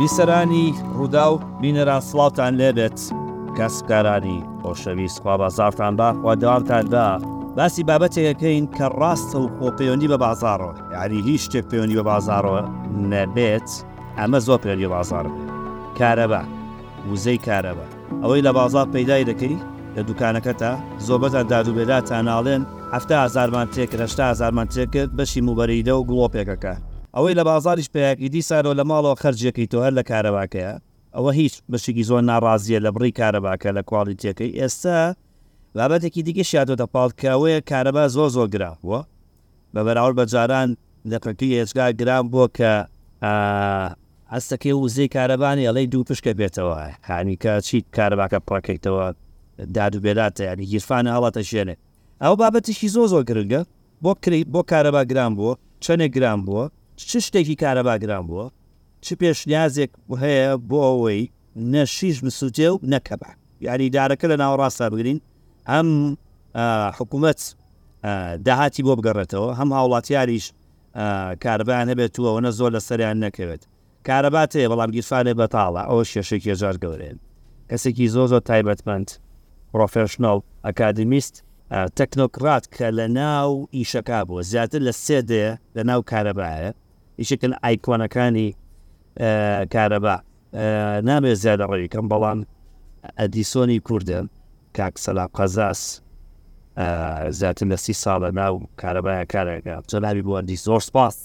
بیسەرانی ڕووداو بینەران سڵاوتان لێبێت کەسکارانی خۆشەویست خوا بازارتان با خوا داوامتان دا باسی بابەتێکەکەین کە ڕاستە و خۆ پەیوەندی بە بازارەوە یاری هیچ شتێک پەیوەندی بە بازارەوە نەبێت ئەمە زۆر پێوەندی بازار بێت کارەبا وزەی کارەبا ئەوەی لە بازاڕ پەیدای دەکەی لە دوکانەکەتا زۆربەتان داد و بێدادتان ناڵێن حەفتا هەزارمان تێکرد هەشتا هەزارمان تێکرد بەشی موبەریدە و گڵۆپێکەکە ئەوەی لە بازاریش پەیاکەی دیسانەوە لە ماڵەوە خەرجیەکەی تۆ هەر لە کارەباکەیە ئەوە هیچ بەشێکی زۆر ناڕازیە لە بڕی کارەباکە لە کواڵیتیەکەی ئێستا بابەتێکی دیکەش هاتۆتە پاڵ کە ئەوەیە کارەبا زۆر زۆر گران بوە بە بەراورد بە جاران لەپەپی ئێجگار گران بووە کە هەستەکەی وزەی کارەبا نیە ئەڵێی دوو پشکە بێتەوە یانی کە چی کارەباکە پڕەکەیتەوە داد و بێداتە یانی گیرفانە هەڵاتە ژێنێ ئەو بابەتیشی زۆر زۆر گرنگە بۆ کری بۆ کارەبا گران بووە چەندێک گران بووە چ شتێکی کارەبا گران بووە چ پێشنیازێک هەیە بۆ ئەوەی نە شیش بسووتێ و نەکەبە یاری دارەکە لە ناوەڕاستدا بگرین هەم حکومەت داهاتی بۆ بگەڕێتەوە هەم هاوڵاتیاریش کارەبایان هەبێت و ئەوەنە زۆر لەسەریان نەکەوێت کارەبات هەیە بەڵام گیرفانێ بەتاڵە ئەوە شێشێکی هێژار گەورەیە کەسێکی زۆر زۆر تایبەتمەند پرۆفشنل ئەکادمیست تەکنۆکرات کە لە ناو ئیشەکە بووە زیاتر لە سێ دێ لە ناو کارەبایە یشێکن ئایکۆنەکانی کارەبا نابێت زیادە ڕێی کەم بەڵام ئەدیسۆنی کوردە کاک سەلا قەزاس زیاتر لە سی ساڵە ناو کارەبایە کارەکە جەنابی بۆندی زۆر سپاس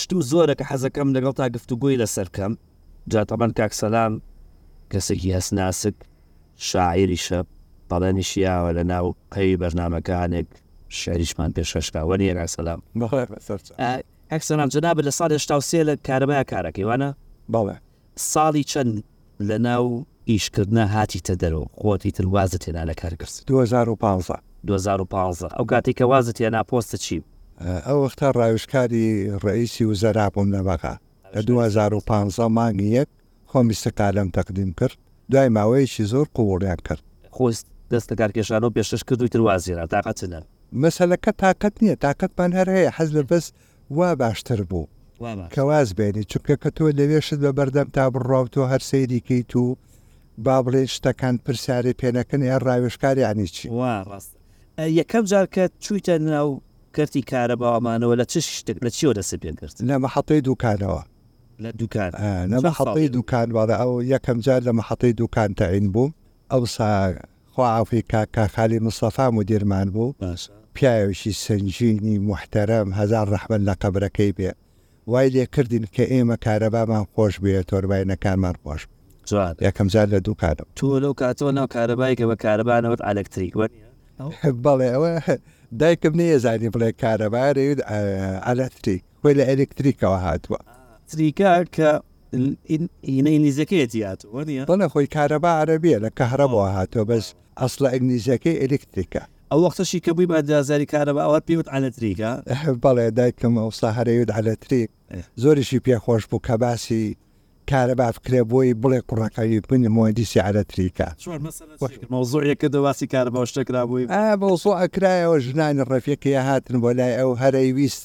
شتو زۆرە کە حەزەکەم لەگەڵ تا گفتوگوۆی لەسەر کەم جاتەبەن کاک سەلام کەسێکی هەستناسک شاعری شەب بەڵێنیشیاوە لە ناو قەوی بەرنمەکانێک شعریشمان پێشەشکاوەنی ڕاسەلام کاک سەلام جەنابت لە ساڵی هەشتا و سێ لە کارەبایا کارەکەی وانە؟ بەڵێ. ساڵی چەند لە ناو ئیش کردنا هاتیتە دەرەوە خۆت ئیتر وازت هێنا لە کار کردن؟ دوو هەزار و پازدە. دوو هەزار و پازدە ئەو کاتەی کە وازت هێنا پۆستت چی بوو؟ ئەو وەختە ڕاوێژکاری ڕەئیسی وزەرا بووم لە بەغا لە دوو هەزار و پازدە مانگی یەک خۆم ئیستیقالەم تەقدیم کرد، دوای ماوەیەکی زۆر قبوڵیان کرد. خوست، دەست لەکارکێشانەوە پێشکەش کردووی تر وازهێنا، تاقەت نە. مەسەلەکە تاقەت نیە، تاقەتمان هەر هەیە، حەز لە بەس وا باشتر بوو کە واز بێنیت، چونکە کە تۆ لەوێ شت بە بەردەم تا بڕوا و تۆ هەر سەیری کەیت و با بڵێین شتەکان پرسیاری پێ نەکەن ئێ ڕاوێژکار یانی چی؟ وا ڕاستە ئەی یەکەم جار کە چوویتە ناو کەرتی کارەباوە مانەوە لە چ شتێک لە چیەوە دەستت پێ کرد؟ لە مەحەتەی دووکانەوە. لە دوکان لە مەحەتەی دوکان بەڵێ ئەو یەکەم جار لە مەحەتەی دوکان تەعین بووم ئەوسا خوا عەفوی کا کاک خالید مستەفا مودیرمان بوو پیاوێکی سەنگینی موحتەرەم هەزار ڕەحمەت لە قەبرەکەی بێ وای لێ کردین کە ئێمە کارەبامان خۆش بێ تۆرباینەکانمان خۆش بێ جوان یەکەم جار لە دوکانم تۆ لەو کاتەوە ناو کارەبای کە بە کارەبا نەوت ئەلەکتریک وەر بەڵێ ئەوە دایکم نەیەزانی بڵێ کارەبا دەوت ئەلەکتریک. خۆی لە ئەلکتریکەوە هاتووە. تریکە کە ینە ئینگلیزەکەیەتی هاتووە نیە؟ بەڵێ خۆی کارەبا عەرەبیە لە کەهرەبەوە هاتووە بەس ئەسڵە ئینگلیزیەکەی ئەلکتریکە. ئەو وەختەشی کە بووی ئەندازیاری کارەبا ئەوەت پێ وت ئەلەتریکە؟ بەڵێ دایکم ئەوسا هەر ئەیوت ئەلەتریک زۆریشی پێ خۆش بوو کە باسی کارەبا بکرێ بۆی بڵێ کوڕەکەی بنی موەندیسی ئەلەتریکە. مەوزوعێک کردە باسی کارەبا و شتەکرا بووی؟ ئا مەوزوعە کرایەوە ژنانی ڕەفیقی ئەهاتن بۆ لای ئەو هەر ئەیویست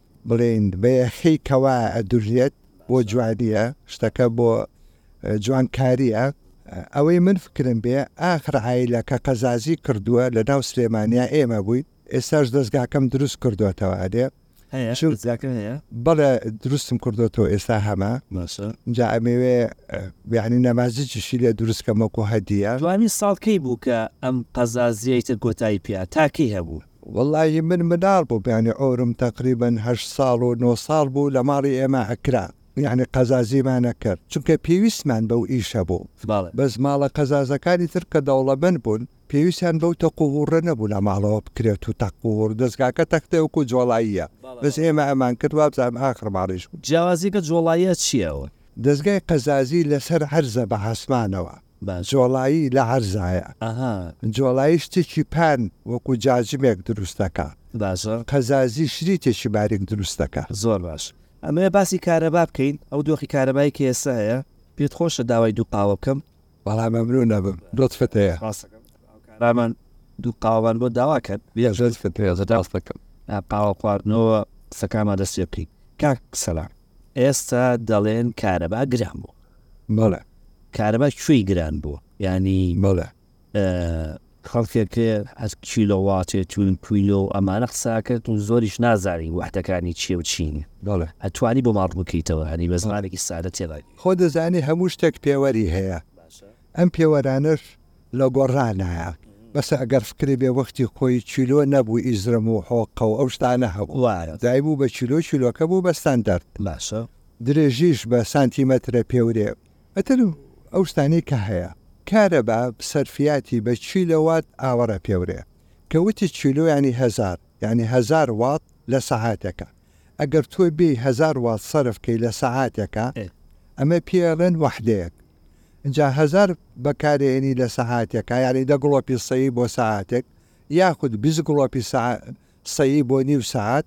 بڵێین بە یەخەی کەوا ئەدوژێت بۆ جوانیە شتەکە بۆ جوانکاریە ئەوەی من فکرم بێ ئاخر عایلە کە قەزازی کردووە لە ناو سلێمانیا ئێمە بووین ئێستاش دەستگاکەم دروست کردوەتەوە ئەێ بەڵێ دروستم کردوەوە ئێستا هەمە جا ئەمەوێ بیانی نەمازجیشی لێ دروستکەمەکو هەدیە دوانی ساڵ کەی بوو کە ئەم قەزازیەی تر کۆتایی پیا تاکەی هەبوو؟ وەڵاهی من مناڵ بووم یانی عومرم تەقریبەن هەشت ساڵ و نۆ ساڵ بوو لە ماڵی ئێمە ئەکرا یانی قەزازیمان ئەکرد چونکە پێویستمان بەو ئیشە بوو بەس ماڵە قەزازەکانی تر کە دەوڵەمەند بوون پێویستیان بەو تەق و هوڕە نەبوو لە ماڵەوە بکرێت و تەق و هوڕ دەزگاکە تەختەیە وەکو جۆڵاییە بەس ئێمە ئەمان کرد وابزانم ئاخر ماڵیش بوو. جیاوازیەکە جۆڵاییە چیە ئەوە؟ دەزگای قەزازی لەسەر عەرزە بە عاسمانەوە. بە جۆڵایی لە عەرزایە. ئەها جۆڵایی شتێکی پان وەکو جاجمێک دروست دەکا. باشە. قەزازی شریتێکی باریک دروست دەکا. زۆر باش ئەمەوێ باسی کارەبا بکەین ئەو دۆخی کارەبایی کە ئێستا هەیە پێت خۆشە داوای دوو قاوە بکەم؟ وەڵا مەمنون ئەبم لوتفت هەیە. ڕاست دەکەم هاوکارانمان دوو قاوەمان بۆ داوا کرد. لوتفت هەیە زۆر سوپاس دەکەم. قاوە خواردنەوە قسەکانمان دەست پێ بکەین کاک سەلام. ئێستا دەڵێن کارەبا گران بوو بەڵێ کارەبا کوێی گران بوو ینی بەڵێ خەڵکێک ئەس کیلۆ واتێ توون کویلۆ و ئەمانە قساکرد و زۆریش نازانی وحدەکانی چیە و چینی بەڵێ ئەتوانی بۆ ماڕ بکەیتەوە هەنی بە زمانێکی سادە تێدا خۆ دەزانی هەموو شتێک پێوەری هەیە ئەم پێوەرانەش لە گۆڕانایە بەس ئەگەر فکرێ بێ وەختی خۆی چیلۆ نەبوو ئیزرم و حۆققە و ئەو شتانە هەبوو جای بوو بە چیلۆ چیلۆکە بوو بە ستاندارد باشە درێژیش بە سانتیمەترە پێورێ ئەتر ئەو شتانەی کە هەیە کارەبا سەرفیاتی بە چیلۆ وات ئاوەڕە پێورێ کە وتی چیلۆ یانی هەزار یانی هەزار وات لە سەعاتێکە ئەگەر تۆ بێی هەزار وات سەرف کەی لە سەعاتێکە ئەمە پێ ئەڵێن وەحدەیەک ئینجا هەزار بەکارێنی لە سەعاتێکا یانی دە گڵۆپی سەیی بۆ سەعاتێک یاخود بیست گڵۆپی سەیی بۆ نیو سەعات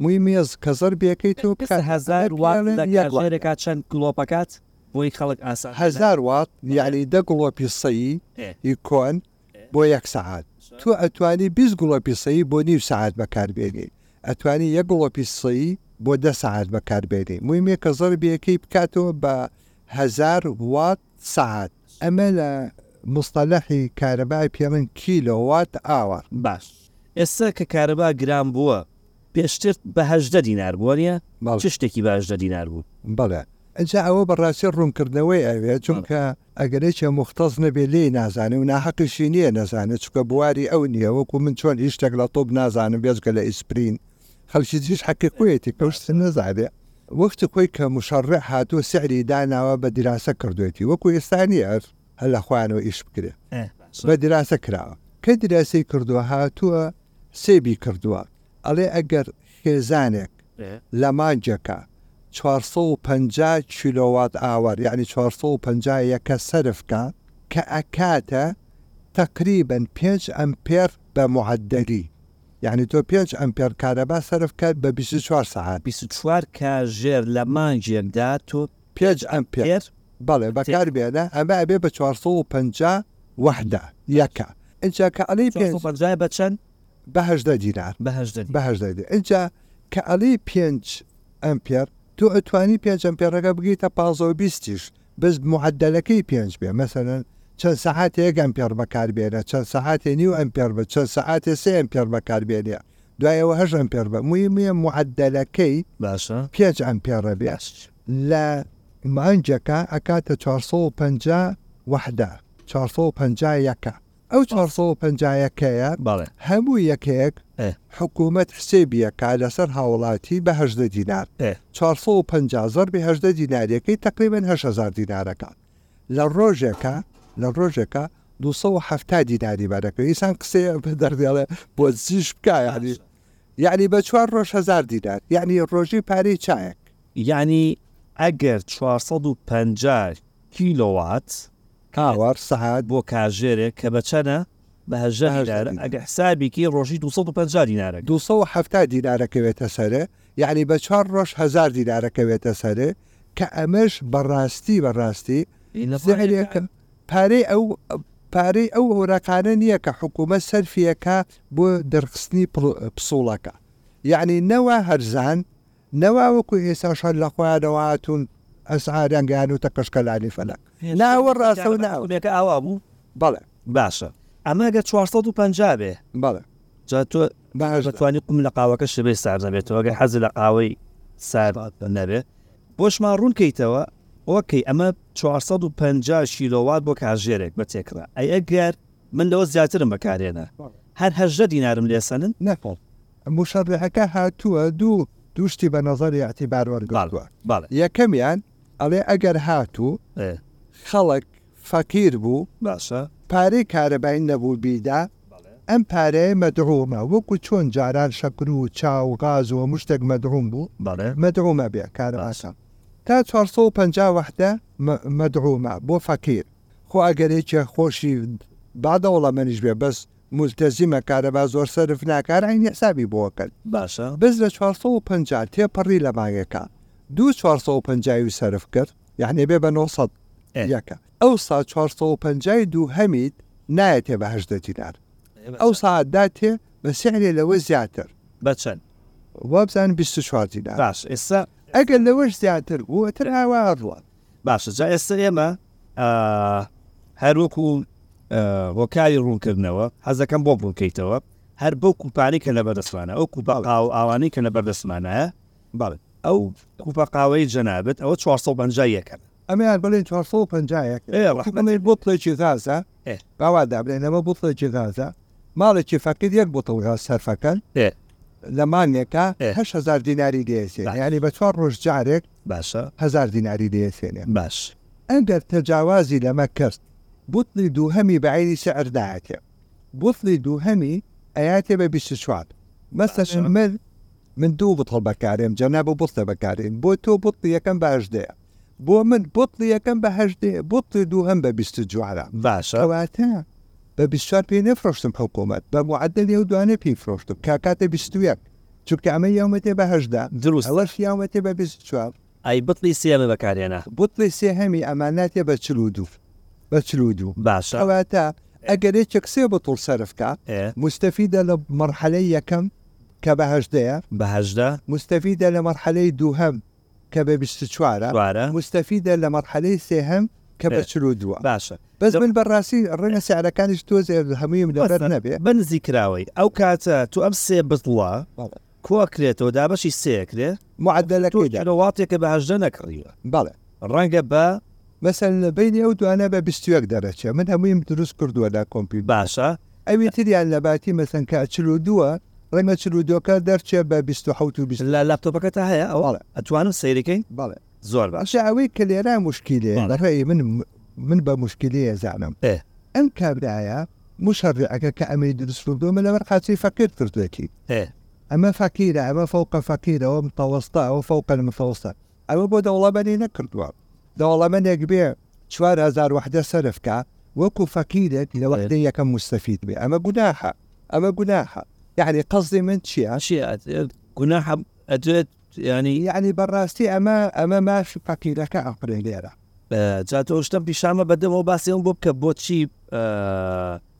موی مێز کە زەر بێکەی تۆ بکات هەزار وات لە کاژێرێکا چەند گڵۆپەکات بۆی خەڵک ئاسان هەزار وات یانی دە گڵۆپی سەیی ی کۆن بۆ یەک سەعات تۆ ئەتوانی بیست گڵۆپی سەیی بۆ نیو سەعات بەکاربێنی ئەتوانی یەک گڵۆپی سەیی بۆ دە سەعات بەکاربێنی موی مێ کە زەر بێکەی بکاتەوە بە هەزار وات سەعات ئەمە لە موستەلەحی کارەبای پێڵن کیلۆ وات ئاوەر. باش ئێستا کە کارەبا گران بووە پێشتر بە هەژدە دینار بووە نیە؟ چ شتێکی بە هەژدە دینار بوو؟ بەڵێ ئینجا ئەوە بە ڕاستی ڕوونکردنەوەی ئەوێ چونکە ئەگەر یەکێ موختەس نەبێ لێی نازانێ و ناحەقیشی نیە نەزانێ چونکە بواری ئەو نیە وەکوو من چۆن هیچ شتێک لە طوب نازانم بێجگە لە ئیسپرین خەڵکی تریش حەقی خۆیەتی کە ئەو شتە نەزانێ. وەختی خۆی کە موشەڕع هاتووە سعری داناوە بە دیراسە کردوویەتی، وەکو ئێستا نییە هەر هەر لە خۆیانەوە ئیش بکرێ. بە دیراسە کراوە. کە دیراسەی کردووە هاتووە سەیبی کردووە، ئەڵێ ئەگەر خێزانێک لە مانگێکا چوار سەد و پەنجا کیلۆوات ئاوەر یانی چوار سەد و پەنجا یەکە سەرف کا، کە ئەکاتە تەقریبەن پێنج ئەمپێر بە معەدەلی. یانی تۆ پێنج ئەمپێڕ کارەبا سەرف کەت بە بیست و چوار سەعات. بیست و چوار کاژێر لە مانگێکدا تۆ پێنج ئەمپێر بەڵێ بەکار بێنە ئەمە ئەبێ بە چوار سەد و پەنجا وەحدە یەکە ئینجا کە ئەڵێی پێنج چوار سەد و پەنجا بە چەند؟ بە هەژدە دینار بە هەژدە دینار بە هەژدە دینار ئینجا کە ئەڵێی پێنج ئەمپێر تۆ ئەتوانی پێنج ئەمپێڕەکە بگەیتە پانزە و بیستیش بەس معەدەلەکەی پێنج بێ مەسەلەن چەند سەعاتێ یەک ئەمپێڕ بەکار بێنە چەند سەعاتێ نیو ئەمپێڕ بە چەند سەعاتێ سێ ئەمپێڕ بەکار بێنە دوای ئەوە هەشت ئەمپێڕ بە مویمیە معەدەلەکەی باشە پێنج ئەمپێڕە بێ باشە لە مانگێکا ئەکاتە چوار سەد و پەنجا وەحدە چوار سەد و پەنجا یەکە. ئەو چوار سەد و پەنجا یەکەیە هەموو یەکەیەک حکومەت حسێبیە کا لەسەر هاوڵاتی بە هەژدە دینار چوار سەد و پەنجا زەربی هەژدە دیناریەکەی تەقریبەن هەشت هەزار دینارەکە لە ڕۆژێکە لە ڕۆژێکە دوو سەد و حەفتا دیناری بەرەکە ئیسان قسێ بە دەردێڵێ بۆ زیش بکە یعنی یعنی بە چوار ڕۆژ هەزار دینار یعنی ڕۆژی پارەی چایەک یعنی ئەگەر چوار سەد و پەنجا کیلۆوات هاوار سەعات بۆ کاژێرێک کە بە چەنە؟ بە هەژدە دینارە ئەگەر حسابی کەی ڕۆژی دوو سەد و پەنجا دینارەکە. دوو سەد و حەفتا دینار ئەکەوێتە سەرێ یانی بە چوار ڕۆژ هەزار دینار ئەکەوێتە سەرێ کە ئەمەش بە ڕاستی بە ڕاستی زیانێکە پارەی ئەو پارەی ئەو ئۆراقانە نیە کە حکومەت سەرفی ئەکا بۆ دەرخستنی پسوڵەکە یانی نەوا هەرزان نەوا وەکو ئێساش هەر لە خۆیانەوە هاتوون ئەسعاریان گەیانووتە قەشقەلانی فەلەک. نا ئەوە ڕاستە و نا ئەوە. خولەکە ئاوا بوو؟ بەڵێ. باشە ئەمە ئەگەر چوار سەد و پەنجا بێ. بەڵێ. جا تۆ دەتوانی قوم لە قاوەکە شێبەی سارد نەبێتەوە ئەگەر حەزت لە قاوەی سارد نەبێ بۆشمان ڕوون کەیتەوە ئۆکەی ئەمە چوار سەد و پەنجا کیلۆوات بۆ کاژێرێک بە تێکرا ئەی ئەگەر من لەوە زیاترم بەکارهێنا هەر هەژدە دینارم لێ سەنن؟ نەخێر. موشەڕیحەکە هاتووە دوو دوو شتی بە نەزەری ئیعتیبار وەرگرتووە. یەکەمیان ئەڵێ ئەگەر هاتوو خەڵک فەقیر بوو پارەی کارەبای نەبوو بیدا، ئەم پارەیە مەدعوومە وەکو چۆن جاران شەکر و چا و غاز و هەموو شتێک مەدعووم بوو، مەدعوومە بێ کارەباکە تا چوار سەد و پەنجا وەحدە مەدعوومە بۆ فەقیر. خۆ ئەگەر یەکێ خۆشی با دەوڵەمەنیش بێ بەس مولتەزیمە کارەبا زۆر سەرف ناکات عەینی حسابی بۆ ئەکەن باشە بەس لە چوار سەد و پەنجا تێپەڕی لە مانگەکە دوو چوار سەد و پەنجا ی سەرف کرد یەعنی بێ بە نۆ سەد یەکە ئەوسا چوار سەد و پەنجا ی دووهەمیت نایەتێ بە هەژدە دینار ئەوسا ئەتداتێ بە سعرێ لەوە زیاتر. بە چەند؟ وابزانم بیست و چوار دینار. باشە ئێستا ئەگەر لەوەش زیاتر بوو ئەتر ئاوا ئەڕوات. باشە جا ئێستا ئێمە هەروەکو هۆکاری ڕوونکردنەوە حەزەکەم بۆ بڕکەیتەوە هەر بەو کوپانی کە لە بەدەستمانە ئەو کوپا ئاو ئاوانی کە لە بەردەستمانە بەڵێ ئەو کوپە قاوەی جەنابێت ئەوە 450 یەکە ئەمیان بڵێن 450 بۆ پلێکی غازە باوا دابرێنەوە بۆ پلێکی غازە ماڵێکی فەقیر یەک بۆ تەڵغا سەرفەکەن لە مانگێکە هزار دیناری دێسێ ینی بە چوار ڕۆژ جارێک باشە. هەزار دیناری دەیەسێنێ. باش. ئەگەر تەجاوازی لەمە کرد بوتڵی دووهەمی بە عەینی سعر نایەتێ بوتڵی دووهەمی ئەیاتێ بە بیست و چوار مەسەن من من دوو بوتڵ بەکارێم جەنا بۆ بوتڵێ بەکارێن بۆ تۆ بوتڵی یەکەم بە هەژدەیە بۆ من بوتڵی یەکەم بە هەژدێ بوتڵی دووهەم بە بیست و جوارە باشە. کەواتە بە بیست و چوار پێی نەفرۆشتم حکوومەت بە معەدەلی ئەو دوانە پێی فرۆشتم کە کاتێ بیست و یەک چونکە ئەمە یەومەتێ بە هەژدە. دروستە. ئەوەش یەومەتێ بە بیست و چوار. ئەی بتڵی سێەمی بەکارهێنا. بتڵی سێهەمی ئەمان ناتێ بە چل و دوو. بە چل و دوو. باشە. کەواتە ئەگەر یەکێک سێ بتڵ سەرف کا. ئێ. موستەفیدە لە مەرحەلەی یەکەم کە بە هەژدەیە. بە هەژدە. موستەفیدە لە مەرحەلەی دووهەم کە بە بیست و چوارە موستەفیدە لە مەرحەلەی سێهەم کە بە چل و دووە باشە بەس من بە ڕاستی ڕەنگە سعرەکانیش تۆزێ هەموویم لەبەر نەبێ. بە نزیک کراوەی ئەو کاتە تو ئەم سێ بتڵە کۆ ئەکرێتەوە دابەشی سێ ئەکرێ معەدەلەکەی دەکرێ کیلۆواتێکە بە هەژدە نەکڕیوە بەڵێ ڕەنگە بە مەسەلەن لە بەینی ئەو دوانە بە بیست و یەک دەرەچێ من هەموویم دروست کردووە لە کۆمپیوتەر باشە ئەوی تریان لە باتی مەسەن کە چل و دووە ڕەنگە چل و دۆکە دەرچێ بە بیست و حەوت و بیست. لە لاپتۆپەکەتا هەیە ئەوە بەڵێ ئەتوانم سەیری کەین بەڵێ زۆر باش. ئینجا ئەوەی کە لێرا موشکیلەیە بەڵێ. لە ڕێی من من بە موشکیلی ئەزانم ئێ. ئەم کابرایە موشەڕیعەکە کە ئەمەی دروست کردووە من لەبەر قاچی فەقیر کردوویەتی ئێ. ئەمە فەقیرە ئەمە فەوقە فەقیرە ئەوە متەوەستە ئەوە فەوقە المتەوەستە ئەوە بۆ دەوڵەمەنی نەکردووە دەوڵەمەنێک بێ چوار هەزار وەحدە سەرف کا وەکو فەقیرێک لە وەحدەی یەکەم موستەفید بێ ئەمە گوناحە ئەمە گوناحە یعنی قەسدی من چییە؟ چییە گوناحە ئەدوێت یعنی یعنی بەڕاستی ئەمە ئەمە مافی فەقیرەکە ئەقرێ لێرە جا تۆ شتم پیشانمە بەدەمەوە باسی ئەوم بۆ بکە بۆچی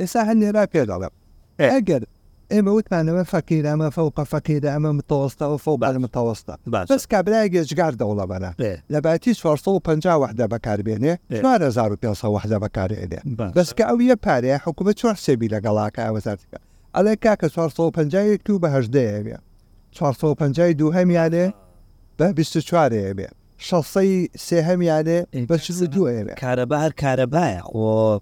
ئێستا هەر لێرا پێ دەڵێم ئەگەر ئێمە وتمان ئەمە فەقیرە ئەمە فەوقە فەقیرە ئەمە متەوەستە ئەوە فەوق المتەوەستە باشە. بەس کابرایەک ئێجگار دەوڵەمەنە بێ. لە بایەتی 450 وەحدە بەکار بێنێ بێ. 4500 وەحدە بەکار ئێنێ باشە. بەس کە ئەو یەک پارەیە حکوومەت چۆن حسێبی لەگەڵ ئاکا ئەوە زیاتر بکا ئەڵێ کاکە 450 یەک تو بە هەژدەیەوێ 450 دووهەمیانێ بە 24 ەیەوێ 600 ی سێهەمیانێ بە 42 ەیەوێ. کارەبا هەر کارەبایە خۆ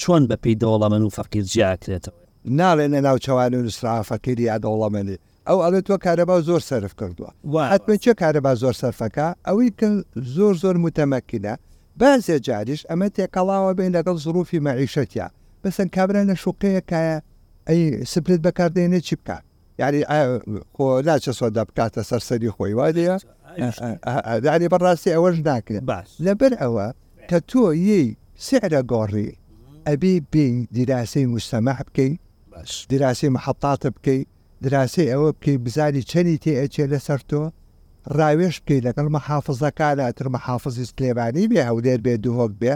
چۆن بە پێی دەوڵەمەن و فەقیر جیاکرێتەوە ناڵێنە ناوچەوان و نووسرا فەقیری یا دەوڵەمەنی ئەو ئەڵێت تۆ کارەبا و زۆر سەرف کردووە وحتممە چێ کارەبا زۆر سەرفەکە ئەوەی کە زۆر زۆر متەمەکینە بازێ جاریش ئەمە تێکەڵاوە بێ لەگەڵ زروفی مەعیشەتە بەسەر کابرا لە شوقەیەکایە ئەی سپلت بەکاردێنێ چی بکات یاری خۆ ناچە سۆدا بکاتە سەر سەری خۆی وایە داری بەڕاستی ئەوەش ناکرێت باش لەبەر ئەوە کە تۆ یی سعرە گۆڕی ئەبی بی دیراسی مستەماح بکەی باش دیراسی محەتاتە بکەی دراسی ئەوە بکەی بزاری چەنی تێ ئەچێ لەسەر تۆ ڕاوێش بکەی لەگەڵ مەحافزەکانە تر مەحافزی سلێمانی بێ هەولێر بێ دهۆک بێ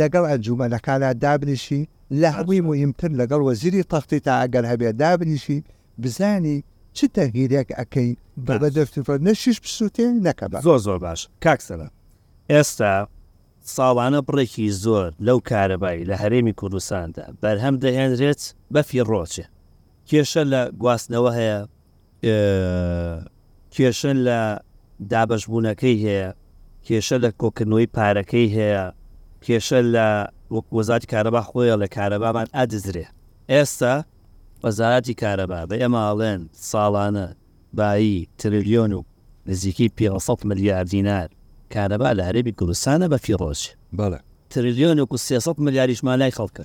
لەگەڵ ئەنجومەنەکانا دابنیشی لە هەمووی موهیمتر لەگەڵ وەزیری تەختی تا ئەگەر هەبێ دابنیشی بزانی چ تەغیرێک ئەکەی بە بە دەستی خۆت نە شیش بسوتێ نە کەبە. زۆر زۆر باش کاک سەنا ئێستا ساڵانە بڕێکی زۆر لەو کارەبای لە هەرێمی کوردستاندا بەرهەم دەهێنرێت بەفیڕۆچێ کێشە لە گواستنەوە هەیە؟ کێشە لە دابەشبوونەکەی هەیە، کێشە لە کۆکردنەوەی پارەکەی هەیە، کێشە لە وەک وەزارەتی کارەبا خۆیە لە کارەبامان ئەدزرێ ئێستا وەزارەتی کارەبا بە ئێمە ئاڵێن ساڵانە بایی تریلیۆن و نزیکی 500 ملیار دینار کارەبا لە هەرێمی کوردستانە بە فیڕۆج بەڵێ تریلیۆن و 300 ملیاریش مالای خەڵکە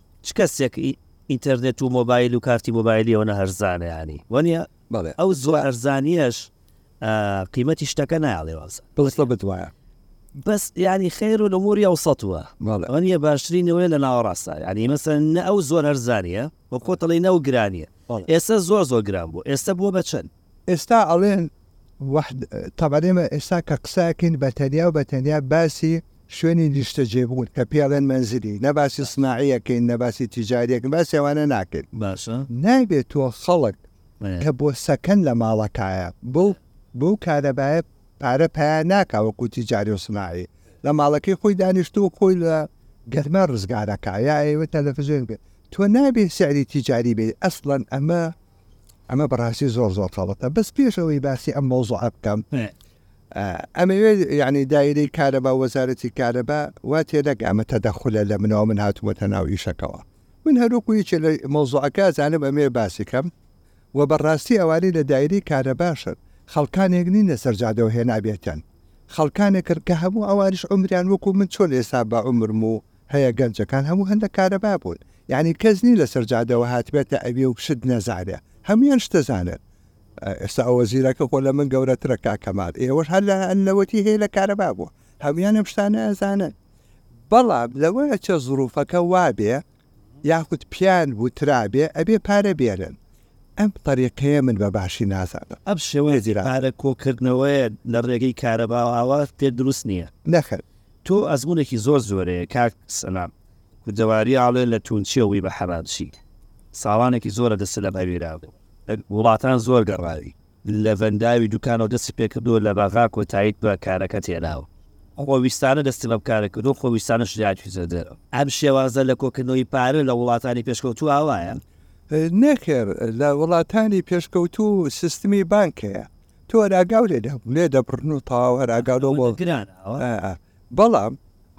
چ کەسێک ئینتەرنێت و مۆبایل و کارتی مۆبایلی ئەوەنە هەرزانە یانی وەنیە بەڵێ ئەو زۆر هەرزانیەش قیمەتی شتەکە ناڵێ وازە بڵسە بتوایە بەس ینی خێر و لەموری ئەو سەوە ئەوەنیە باشترینەوەی لە ناوەڕاستە ینی مەسەر نە ئەو زۆر هەرزانە بە کۆتەڵی نەو گرانیە ئێستا زۆر زۆر گران بوو ئێستا بووە بە چەند ئێستا ئەڵێن وەحد تەبەن ئێمە ئێستا کە قساکەین بە تەنیا و بە تەنیا باسی شوێنی نیشتەجێبوون کە پێ ئەڵێن مەنزلی نە باسی سناعیەکەین نە باسی تیجاریەکەین باسی ئەوانە ناکەین باشە نابێت تۆ خەڵک کە بۆ سەکەن لە ماڵەکایە بۆ بۆ کارەبایە پارە پیا ناکا وەکو تیجاری و سناعی لە ماڵەکەی خۆی دانیشتو و خۆی لە گەرما ڕزگارەکە یا ئێوە تەلەفزیۆن بێت تۆ نابێت سعری تیجاری بێت ئەسڵەن ئەمە ئەمە بەڕاستی زۆر زۆر خەڵەتە بەس پێش ئەوەی باسی ئەم مەوزوعە بکەم ئەمەوێ یعنی دایرەی کارەبا وەزارەتی کارەبا وا تێدەک ئەمە تەدەخولە لە منەوە من هاتووەتە ناو ئیشەکەەوە من هەروکو یەکێ لە مەوزوعەکە زانم ئەمێ باسی کەم و بەڕاستی ئەوانەی لە دایری کارە باشن خەڵکانێک نین لە سەرجادەوە هێنابێتن خەڵکانێکرد کە هەموو ئەوانش عمریان وەکو من چۆن ئێستا بە عمرم و هەیە گەنجەکان هەموو هەندە کارەبا بوون یانی کەس نی لەسەر جادەوە هاتبێتە ئەوێ و شت نەزانێ هەموویان شتەزانن ئێستا ئەوە زیرەکە خۆ لە من گەورەترە کاکەمال ئێوەش هەر لە لەوەتی هەیە لە کارەبا بووە هەموویان ئەم شتانە ئەزانن بەڵام لەوەیە چە زروفەکە وابێ یاخود پیان وترابێ ئەبێ پارە بێنن ئەم طریقەیە من بە باشی نازانم ئەم شێوەیە زیرە پارە کۆکردنەوەیە لە ڕێگەی کارەبا ئاوا پێ دروست نییە نەخر تۆ ئەزمونێکی زۆر زۆرەیە کاک سەلام کوردەواری ئاڵێ لە تونچیە وی بە حەرام چی ساڵانێکی زۆرە دەست لە بەویرا وڵاتان زۆر گەڕاوی لە ڤەنداوی دوکانەوە دەستی پێکردو لە بەغا کۆتاییت بە کارەکە تێناوە خۆویستانە دەستی بە بکارە کردو خۆویستانە شریاتی زەدەر ئەم شێوازە لە کۆکردنەوەی پارە لە وڵاتانی پێشکەوتو ئاوایە نەخێر لە وڵاتانی پێشکەوتو سیستمی بانکەیە تۆ ئەراگاو لێ دەبڕن و تەواو ئەراگاو لەو بۆ گرانە بەڵام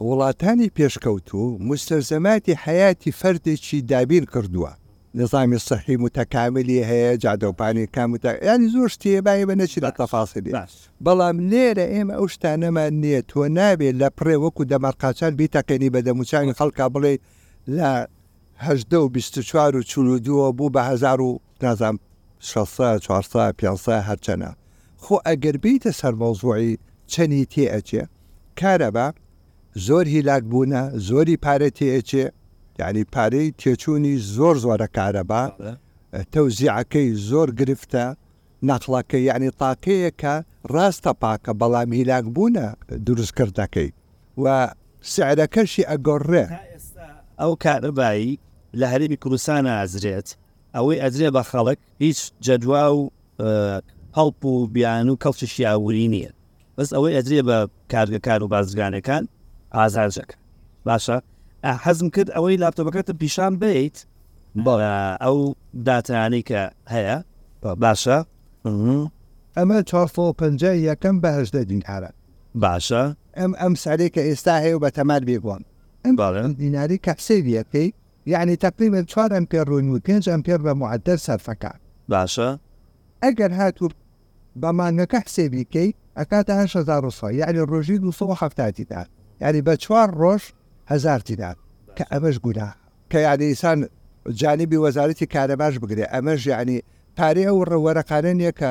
وڵاتانی پێشکەوتوو مستەلزەماتی حەیاتی فەردێکی دابین کردووە نظامی صحی متەکاملی هەیە جادەوپانی کام ینی زۆر شتی هەیە بایە بە نەچی لە تەفاسیلی بەڵام لێرە ئێمە ئەو شتانەمان نییە تۆ نابێت لە پڕێ وەکو دەمار قاچان بیتەقێنی بە دەموچانی خەڵکا بڵێ لە هەشدە و بیست و چوار و چلو دووە بوو بە هەزار و نازانم شەست سا چوار سا پێنج سا هەرچەنە خۆ ئەگەر بێیتە سەر مەوزوعی چەنی تێ ئەچێ کارەبا زۆر هیلاک بوونە زۆری پارە تێ ئەچێ یعنی پارەی تێچوونی زۆر زۆرە کارەبا تەوزیعەکەی زۆر گرفتە نەقڵەکە یعنی تاکەیەکە ڕاستە پاکە بەڵام هیلاک بوونە دروستکردەکەی و سعرەکەشی ئەگەڕێ ئەو کارەبایی لە هەرێمی کوردستان ئازرێت ئەوەی ئەدرێ بە خەڵک هیچ جەدوا و هەڵپ و بیان و کەڵکیشی ئابووری نییە بەس ئەوەی ئەدرێ بە کارگەکان و بازرگانەکان ئازارجەکە باشە حەزم کرد ئەوەی لاپتۆپەکەتە پیشان بیت بەڵا ئەو داتانەی کە هەیە باشە ئەمە 450 یەکەم بەهشدە دینارە باشە ئەم ئەم سارێکە ئێستا هەیە و بە تەمار بێگوان ئەم دیناری کە حسێبیەکەی یەعنی تەقریبەن چوار ئەمپێر ڕوونی و پێنج ئەمپێر بە معەدەل سەرفەکە. باشە. ئەگەر هاتوو بە مانگەکە حسێبی کەی ئەکاتە هەشت هەزار و سەد یەعنی ڕۆژی دوو سەد و حەفتا دینار یەعنی بە چوار ڕۆژ هەزار دینار کە ئەمەش گوناهە. کە یەعنی ئیسان جانیبی وەزارەتی کارەباش بگرێ ئەمەش یەعنی پارەی ئەو وەرەقانە نیە کە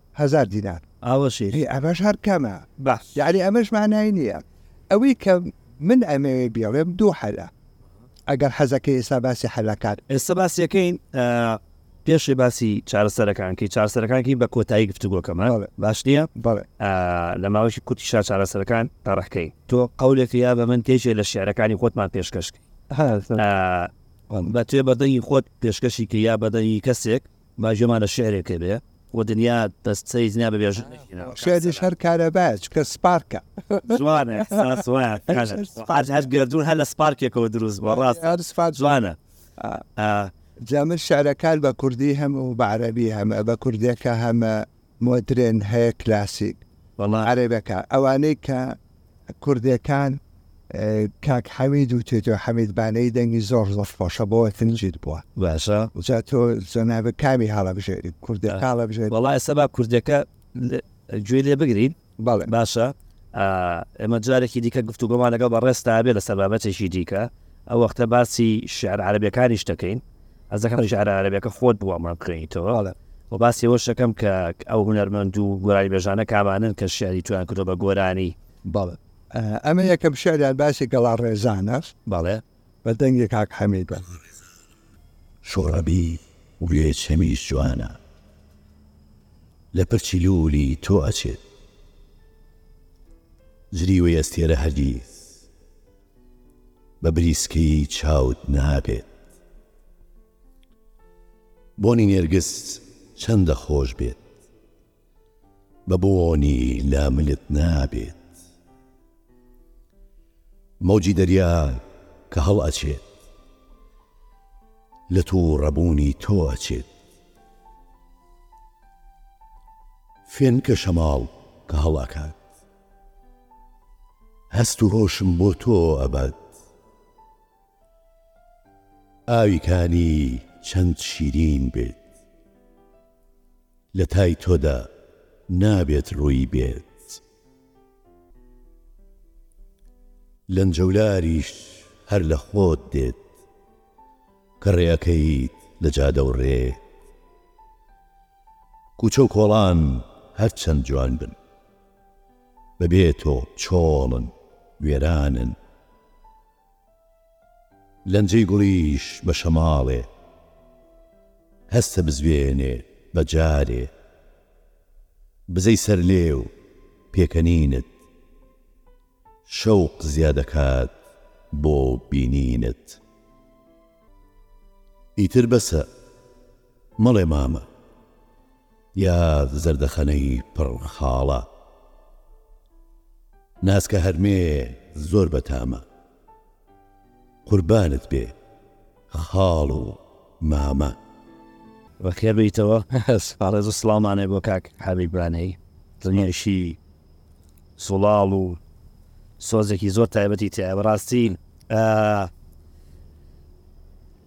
هەزار دینار. ئاوەشێت ئەی ئەمەش هەر کەمە. بەس یانی ئەمەش مانای نییە. ئەوەی کە من ئەمەوێ بیڵێم دوو حەلە. ئەگەر حەزەکەی ئێستا باسی حەلەکان. ئێستا باسی یەکەین پێشێ باسی چارەسەرەکان کەی چارەسەرەکانکی بە کۆتایی گفتوگۆکەمە باش نییە لە ماوەشی کوتی شا چارەسەرەکان تاڕحکەی تۆ قولێک یا بە من تێژێ لە شعرەکانی خۆتمان پێشکەشکی بە توێ بەدەنگی خۆت پێشکەشی کە یا بەدەنگی کەسێک با گوێمانە شعرێکێ بێ و دنیا دەست سەری دنیا بە بێژ شعریش هەر کارەبایە چکە سپارکە جوانە ئەحساس وایە کاژە. هەر هەر گردوون هەر لە سپارکێکەوە دروست بووە ڕاست هەر سپار جوانە جا من شعرەکان بە کوردی هەم و بە عەرەبی هەمە بە کوردەکە هەمە مۆدرێن هەیە کلاسیک. وەڵا عەرەبەکە ئەوانەی کە کوردەکان کاک حەمید و تێتۆ حەمید بانەی دەنگی زۆر زۆر خۆشە بۆ تنجیت بووە باشە جا تۆ جەنابە کامی هەڵەبژێری کوردە هەڵەبژێری وەڵا ئێستا با کوردەکە گوێ لێ بگرین بەڵێ. باشە ئێمە جارێکی دیکە گفتوگۆمان لەگەڵ بەڕێزتا ئەبێ لەسەر بابەتێکی دیکە، ئەو وەختە باسی شیعرە عەرەبییەکانیش دەکەین، هەست دەکەم شیعرە عەرەبییەکە خۆت بۆ ئەمە بخوێنیتەوە. بەڵێ. و باسی ئەوەش دەکەم کە ئەو هونەرمەند و گۆرانیبێژانە کامانەن کە شیعری تۆیان کردووە بە گۆرانی. بەڵێ. ئەمە یەکەم شیعریان باسی گەڵاڕێزانە. بەڵێ. بە دەنگی کاک حەمید بەڵا ڕێزا سۆڕەبی گوێ چەمیش جوانە لە پرچی لوولی تۆ ئەچێت جریوەی ئەستێرە هەرگیز بە بریسکەی چاوت نابێت بۆنی نێرگز چەندە خۆش بێت. بە بۆنی لاملت نابێت. مەوجی دەریا کە هەڵئەچێت. لە تووڕە بوونی تۆ ئەچێت. فێنکە شەماڵ کە هەڵئەکات. هەست و هۆشم بۆ تۆ ئەبات. ئاوی کانی چەند شیرین بێت. لە تای تۆدا نابێت ڕووی بێت. لەنجەولاریش هەر لە خۆت دێت. کە ڕێ ئەکەیت لە جادە و ڕێ. کوچە و کۆڵان هەر چەند جوان بن. بە بێ تۆ چۆڵن، وێرانن. لەنجەی گوڵیش بە شەماڵێ. هەستە بزوێنێ بە جارێ. بزەی سەر لێو پێکەنینت. شەوق زیادەکات بۆ بینینت. ئیتر بەسە. مەڵێ مامە دیار زەردەخەنەی پڕ خاڵە. ناسکە هەرمێ زۆر بەتامە. قوربانت بێ خاڵ و مامە. بەخێر بێیتەوە سپاڕێز و سڵاومانێ بۆ کاک حەبیب بانەیی دڵنیایشی زوڵاڵ و سۆزێکی زۆر تایبەتی تایە بەڕاستی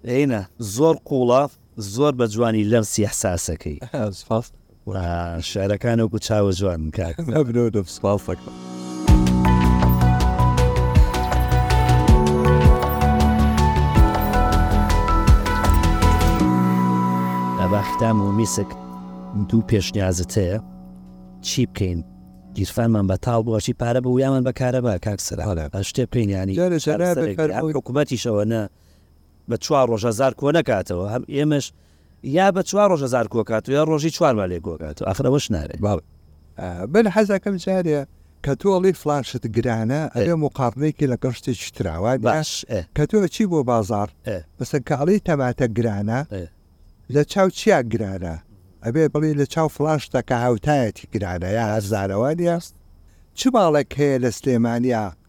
ئەینا زۆر قوڵە زۆر بە جوانی لەمسی احساسەکەی. سپاس شعرەکان وەکو چاوە جوان کاک مەبرۆدۆ سپاس دەکەم. باختام و میسک دوو پێشنیازت هەیە چی بکەین گیرفانمان بەتاڵ بۆچی پارە بوویامان بە کارەبا کاکسرا شتێ پێینیانی حکوومەتیشەوە نە بە چوار ڕۆژ هەزار کۆ نەکاتەوە هەم ئێمەش یا بە چوار ڕۆژ هەزار کۆ کاتەوە یا ڕۆژی چوارمان لێ کۆ کاتەوە ئاخر ئەوەش نابێت باوە. من حەز ئەکەم جارێ کە تۆ ئەڵێی فڵان شت گرانە ئەبێ موقاڕنەیەکی لەگەڵ شتێکی ترا وا نییە؟ باش ئێ کە تۆ ئەچی بۆ بازاڕ ئێ مەسەن کە ئەڵێی تەماتە گرانە ئێ لە چاو چیا گرانە؟ ئەبێ بڵێی لە چاو فڵان شتە کە هاوتایەتی گرانە یا هەرزانە وا نییە؟ راست. چ ماڵێک هەیە لە سلێمانییە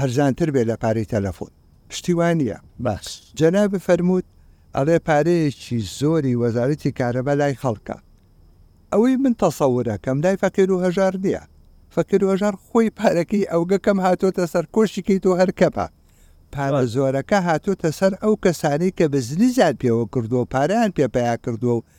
هەرزانتر بێ لە پارەی تەلەفۆن شتی وا نییە. باس. جەنابی فەرمووت ئەڵێ پارەیەکی زۆری وەزارەتی کارەبا لای خەڵکە. ئەوەی من تەسەورەکەم لای فەقیر و هەژار نییە. فەقیر و هەژار خۆی پارەکەی ئەوگە کەم هاتۆتە سەر کۆشیکەی تۆ هەر کەمە. پارە زۆرەکە هاتۆتە سەر ئەو کەسانەی کە بزنیزیان پێوە کردووە و پارەیان پێ پەیا کردووە و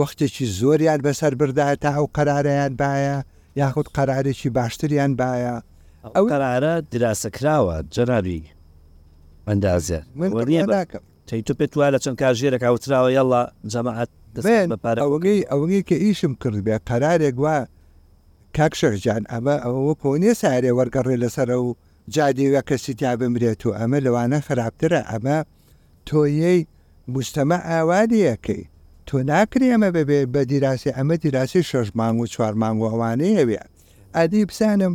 وەختێکی زۆریان بەسەر بردایە تا ئەو قەرارەیان بایە یاخود قەرارێکی باشتریان بایە ئەو قەرارە دراسە کراوە جەنابی ئەندازیار من بڕوا ناکەم. تەی تۆ پێت وایە لە چەند کاژێرێکا وتراوە یەڵا جەماعەت دەستتان بە پارە بکەن؟ من ئەوەی کە ئیشم کردبێ قەرارێک وا کاک شێخ گیان ئەمە ئەوە وەکۆ نیە سەیارێ وەرگەڕێ لەسەر ئەو جادێوە کەسی تیا بمرێت و ئەمە لەوانە خراپترە ئەمە تۆ یەی موجتەمع ئاوا لێ ئەکەی تۆ ناکرێ ئەمە بەبێ بە دیراسەی ئەمە دیراسەی شەش مانگ و چوار مانگ و ئەوانەی ئەوێ ئەدی بزانم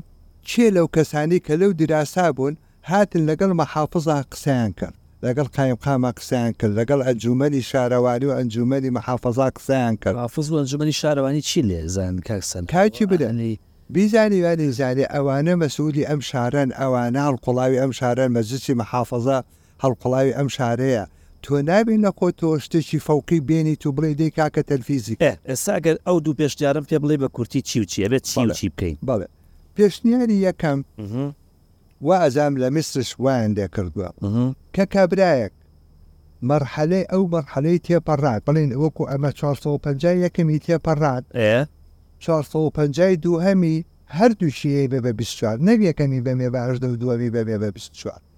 کێ لەو کەسانەی کە لەو دیراسا بوون هاتن لەگەڵ مەحافزا قسەیان کرد لەگەڵ قایمقاما قسەیان کرد لەگەڵ ئەنجومەنی شارەوانی و ئەنجومەنی مەحافزا قسەیان کرد. مەحافز و ئەنجومەنی شارەوانی چی لێ زانن کاک سەلام کاکی وەڵا برا ئەنی. بیزانی یا نەیزانی ئەوانە مەسئولی ئەم شارەن ئەوانە هەڵقوڵاوی ئەم شارەن مەجلسی مەحافزە هەڵقوڵاوی ئەم شارەیە، تۆ نابێ لە خۆتەوە شتێکی فەوقی بێنیت و بڵێی دەی کاکە تەلفیزی کە. ئێ، ئێستا گەر ئەو دوو پێشنیارەم پێ بڵێی بە کورتی چی و چی، ئەبێ چی و چی بکەین؟ بەڵێ، پێشنیاری یەکەم، وازام لە میسرش وایان لێ کردووە، کە کابرایەک مەرحەلەی ئەو مەرحەلەی تێپەڕان، بڵێن وەکوو ئەمە چوار سەد و پەنجا یەکەمی تێپەڕان، چوار سەد و پەنجا دووهەمی هەردووکیی بە بە بیست و چوار، نەک یەکەمی بە مێ بە هەژدە و دووەمی بە مێ بە بیست و چوار.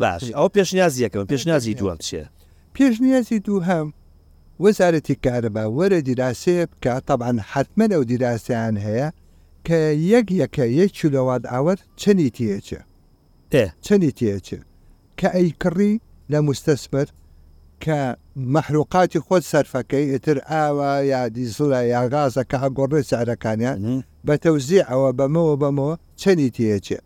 باشە ئەوە پێشنیازی یەکەمە پێشنیازی دووەم چیە؟ پێشنیازی دووهەم وەزارەتی کارەبا وەرە دیراسەیە بکا تەبعەن حەتمەن ئەو دیراسەیان هەیە کە یەک یەکە یەک کیلۆوات ئاوەر چەنی تێچێ ئێ چەنی تێچێ کە ئەیکڕی لە موستەسمەر کە مەحروقاتی خۆت سەرفەکەی ئیتر ئاوە یا دیزڵە یا غازە کە ئەگۆڕێ سعرەکانیان بە تەوزیعەوە بەمەوە بەمەوە چەنی تێچێ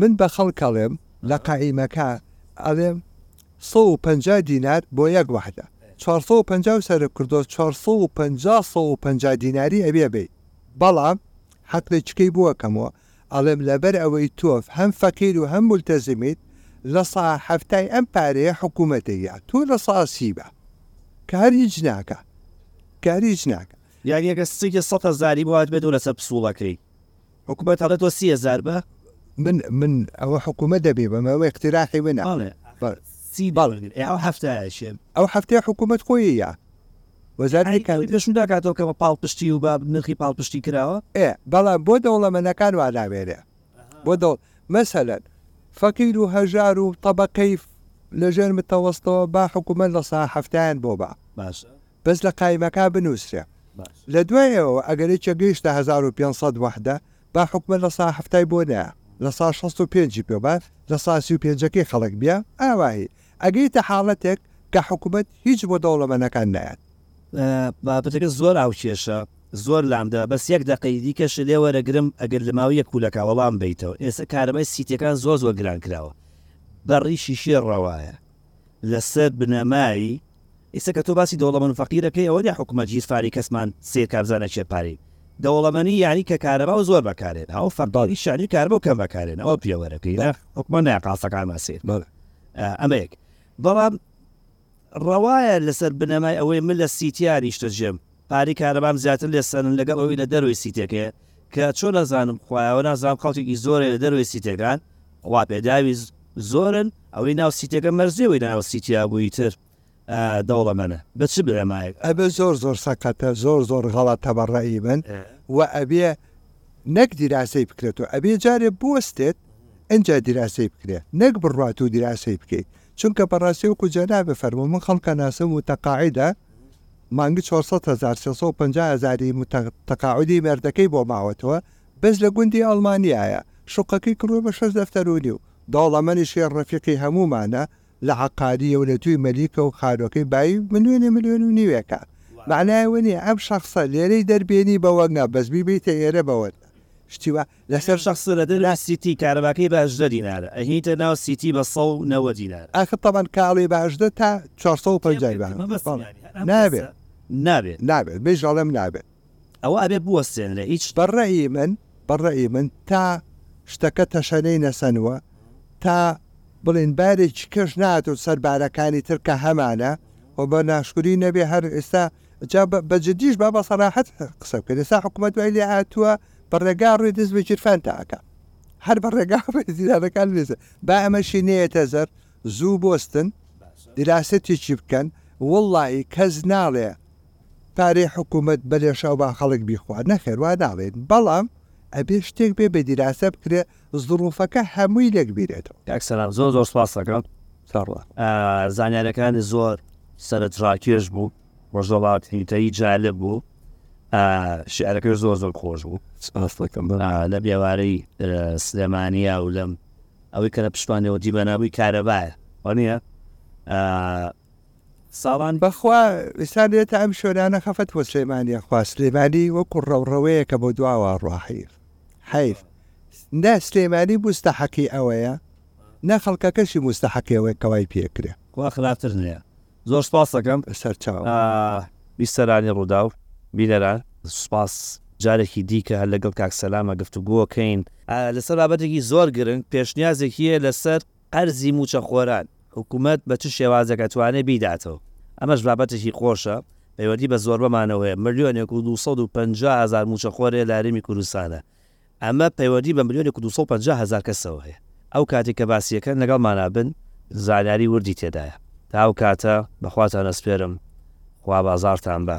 من بە خەڵک ئەڵێم لە قائیمەکە ئەڵێم سەد و پەنجا دینار بۆ یەک وەحدە چوار سەد و پەنجا و سەرف کردوە چوار سەد و پەنجا سەد و پەنجا دیناری ئەبێ بەی بەڵام حەپلە چکەی بۆ ئەکەمەوە ئەڵێم لەبەر ئەوەی تۆ هەم فەقیر و هەم مولتەزمیت لە سەا حەفتای ئەم پارەیە حکومەت دەیات تۆ لە سەا سی بە کار هیچ ناکا کار هیچ ناکا. یانی ئەگەر سکێ سەد هەزاری بۆ هاتبێتەوە لەسەر پسوڵەکەی. حکومەت ئەڵێ تۆ سی هەزار بە من من ئەوە حکومەت دەبێ بەمە ئەوە اقتراحی منە بەڵێ بەڵێ سی بەڵێ ئەو هەفتایشێ ئەو هەفتەیە حکومەت خۆیە یا وەزارەتی کاری پێشوو ناکاتەوە کە بە پاڵپشتی و بە نرخی پاڵپشتی کراوە ئێ بەڵام بۆ دەوڵەمەنەکان وا ناوێرێ بۆ دەوڵ مەسەلەن فەقیر و هەژار و تەبەقەی لەژێر متەوەستەوە با حکومەت لە سا هەفتایان بۆ با باشە بەس لە قایمەکە بنوسرێ لە دوای ئێوە ئەگەر یەکێ گەیشتە هەزار و پێنج سەد وەحدە با حوکمە لە سا حەفتای بۆ نەیا لە سا شەست و پێنجی پێ با لە سا سی و پێنجەکەی خەڵک بیا ئاوایی ئەگەیتە حاڵەتێک کە حکومەت هیچ بۆ دەوڵەمەنەکان نەیات. بابەتەکە زۆر ئاوکێشە زۆر لام دەدا بەس یەک دەقەی دیکەش لێ وەرەگرم ئەگەر لە ماوی یەک خولەکا وەڵام بەیتەوە ئێستا کارەبای سیتیەکان زۆر زۆر گران کراوە بە ڕیشی شێر ڕەوایە لە سەر بنەمای ئیستا کە تۆ باسی دەوڵەمەن و فەقیر ئەکەی ئەوە نیە حکومەت ژیر فاری کەسمان سیر کا بزانە کێ پارەی دەوڵەمەنی یانی کە کارەباو زۆر بەکارێ ئەو فەقیری شانی کارەباو کەم بەکارێن ئەوە پیەوەرەکەی نە حکومەت نایە قاسەکانمان سیر بەڵێ ئەمە یەک بەڵام ڕەوایە لەسەر بنەمای ئەوەی من لە سیتیا نیشتەجێم. پارەی کارەبام زیاتر لێ سەندن لەگەڵ ئەوەی لە دەرەوەی سیتەکەیە کە چۆن ئەزانم خوایە وە نازانم خەڵکێکی زۆرە لە دەرەوەی سیتەکان خوا پێداوی زۆرن ئەوەی ناو سیتەکە مەرجی ئەوەی لە ناو سیتی هەبوو ئیتر دەوڵەمەنە بە چ بنەمایەک؟ ئەبێ زۆر زۆر سەقەتە زۆر زۆر غەڵەتە بە ڕەئی من وە ئەبێ نەک دیراسەی بکرێتەوە ئەبێ جارێ بوەستێت ئینجا دیراسەی بکرێت نەک بڕوات و دیراسەی بکەیت چونکە بەڕاستی وەکو جەنابت فەرموو من خەڵکە ناسە موتەقاعیدە مانگی چوار سەد هەزار سێ سەد و پەنجا هەزاری متر تەقاعودی مێردەکەی بۆ ماوەتەوە بەس لە گوندی ئەڵمانیایە شوقەکەی کڕوە بە شەش دەفتەر و نیو دەوڵەمەنیشی ڕەفیقی هەموومانە لە عەقاریە و لە دووی مەلیکە و خانوەکەی بایی ملیۆنێ ملیۆن و نیوێکە مەعنای ئەوە نیە ئەم شەخسە لێرەی دەربێنی بەوەگە بەس بیبەیتە ئێرە بەوەگە شتی وا لەسەر شەخسە لە دەر لا سیتی کارەباکەی بە هەژدە دینارە ئەهینتە ناو سیتی بە سەد و نەوەد دینار. ئاخر تەمەن کاڵی بە هەژدە تا چوار سەد و پەنجا بە نابێ نابێ نابێ بێژ ئەڵێم نابێ ئەوە ئەبێ بوەستێنرێ هیچ. بە ڕەئی من بە ڕەئی من تا شتەکە تەشەنەی نەسەنوە تا بڵێن بارێکی کەش ناتۆ سەر بارەکانی تر کە هەمانە و بە ناشکری نەبێ هەر ئێستا جا بە جدیش با بە سەراحەت قسە بکەین ئێستا حکوومەت دوای لێ هاتووە بە ڕێگا ڕوێ دەست بە جیرفان تاکە هەر بە ڕێگا زیرانەکان بێزە با ئەمەشی نەیەتە زەر زوو بۆستن دیراسەتێکی بکەن وڵی کەس ناڵێ پارەی حکوومەت بەلێشاو با خەڵک بیخوا نەخێروا ناڵێن بەڵام ئەبێ شتێک بێ بە دیراسە بکرێ زڕوفەکە هەمووی لێک بیرێتەوە. کاک سەلام زۆر زۆر سپاست دەکەم ساڕڵا زانیارەکانی زۆر سەرت ڕاکێش بوو وەژەڵات هیتەی جالب بوو شعرەکە زۆر زۆر خۆش بوو سپاستەکەم لە بێوارەی سلێمانیا و لەم ئەوەی کە لە پشتوانەوە دیبەنابووی کارەبایە وانە ساڵان بەخوا ئستا لێتە ئەم شۆرانە خەفەت وە سلێمانیا خوا سلێمانی وەکو ڕەوڕەوەیەکە بۆ دواوە ڕاحیف حەیف نە سلێمانی موستەحەقی ئەوەیە نە خەڵکەکەشی موستەحەقی ئەوەیە کە وای پێ کرا. وا خراپتر نیە زۆر سپاست دەکەم سەرچاوە. بیسەرانی ڕوداو بینەران سوپاس جارێکی دیکە هەر لەگەڵ کاک سەلامە گفتوگۆکەین لەسەر بابەتێکی زۆر گرنگ پێشنیازێکی یە لەسەر قەرزی مووچەخۆران، حکومەت بە چ شێوازێک ئەتوانێ بیداتەوە؟ ئەمەش بابەتێکی خۆشە، پەیوەندی بە زۆربەمانەوە هەیە، ملیۆنێک و دوو سەد و پەنجا هەزار مووچەخۆر هەیە لە هەرێمی کوردستانا، ئەمە پەیوەندی بە ملیۆنێک و دوو سەد و پەنجا هەزار کەسەوە هەیە، ئەو کاتی کە باسی ئەکەن لەگەڵمانا بن زانیاری وردی تێدایە، تا ئەو کاتە بەخواتان ئەسپێرم، خوا بازاڕتان با.